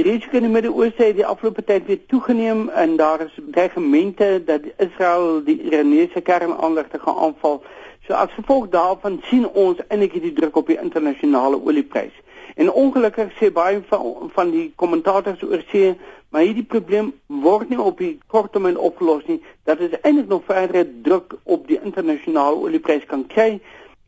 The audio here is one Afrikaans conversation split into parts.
Die risiko in die Midde-Ooste het die afgelope tyd weer toegeneem en daar is dreigemente dat Israel die Iranese kernaanlegte gaan aanval. So as gevolg daarvan sien ons eintlik hierdie druk op die internasionale oliepryse. En ongelukkig sê baie van van die kommentators oor see, maar hierdie probleem word nie op die kort termyn opgelos nie. Dat is eintlik nog verdere druk op die internasionale oliepryse kan kry.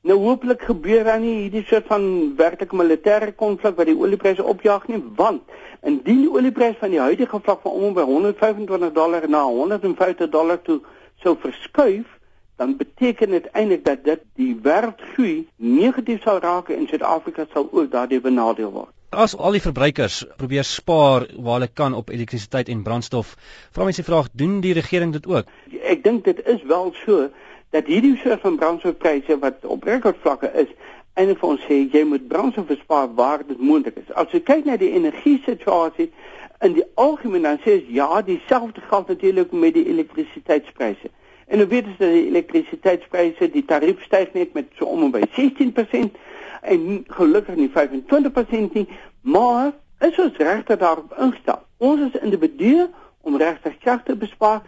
Nou hopelik gebeur dan nie hierdie soort van werklike militêre konflik wat die oliepryse opjaag nie, want indien die olieprys van die huidige vlak van om by 125 dollar na 150 dollar toe sou verskuif, dan beteken dit eintlik dat dit die wêreldgroei negatief sal raak en Suid-Afrika sal ook daardie benadeel word. As al die verbruikers probeer spaar waar hulle kan op elektrisiteit en brandstof, vra mense die vraag, doen die regering dit ook? Ek dink dit is wel so dat hierdie soort van brandstofpryse wat op rekordvlakke is, eintlik vir ons sê jy moet brandstof bespaar waar dit moontlik is. As jy kyk na die energie situasie in die algemeen dan sê ja, dieselfde geld natuurlik met die elektrisiteitspryse. En nou weet ons dat die elektrisiteitspryse, die tarief styg net met so om en by 16% en gelukkig nie 25% nie, maar is ons regtig daarop ingestel. Ons is individue om regtig te bespaar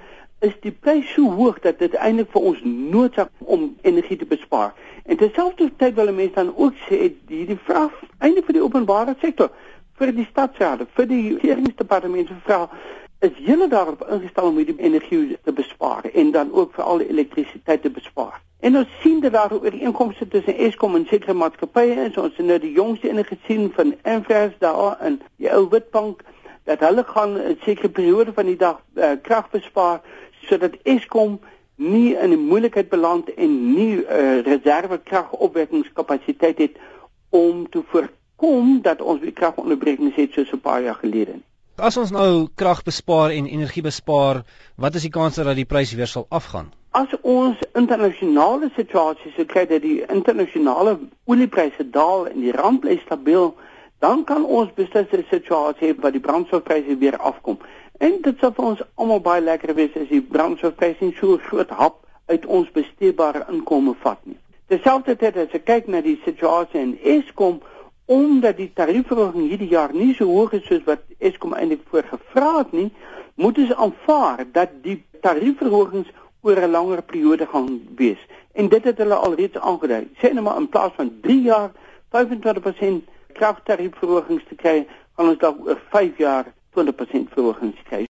is die prys so hoog dat dit eintlik vir ons noodsaak om energie te bespaar. En terselfdertyd wil mense dan ook sê hierdie vraag eintlik vir die openbare sektor, vir die stadsrade, vir die regeringsdepartement se vraag is julle daarop ingestel om hierdie energie te bespaar en dan ook vir al die elektrisiteit te bespaar. En ons sien dat daar ooreenkomste tussen Eskom en sekere maatskappye is. Ons het nou die jongste ene gesien van Enfresh daar in die ou Witbank dat hulle gaan 'n sekere periode van die dag uh, krag bespaar sodat Eskom nie in 'n moeilikheid beland en nie uh, reservekragopwekkingskapasiteit het om te voorkom dat ons weer kragonderbrekings het soos 'n paar jaar gelede. As ons nou krag bespaar en energie bespaar, wat is die kans dat die pryse weer sal afgaan? As ons internasionale situasie sou kry dat die internasionale oliepryse daal en die rand bly stabiel, dan kan ons beslis 'n situasie hê waar die brandstofpryse weer afkom. En dit sal vir ons almal baie lekker wees as die brandstofpryse so groot hap uit ons besteedbare inkomste vat nie. Terselfdertyd as ek kyk na die situasie in Eskom omdat die tariefverhoging hierdie jaar nie so hoog is soos wat Eskom eintlik voorgevra het nie, moet ons aanvaar dat die tariefverhogings oor 'n langer periode gaan wees. En dit het hulle alreeds aangedui. Sê nou maar in plaas van 3 jaar 25% kragtariefverhogings te kry, gaan ons dalk oor 5 jaar 20% verhogings kry.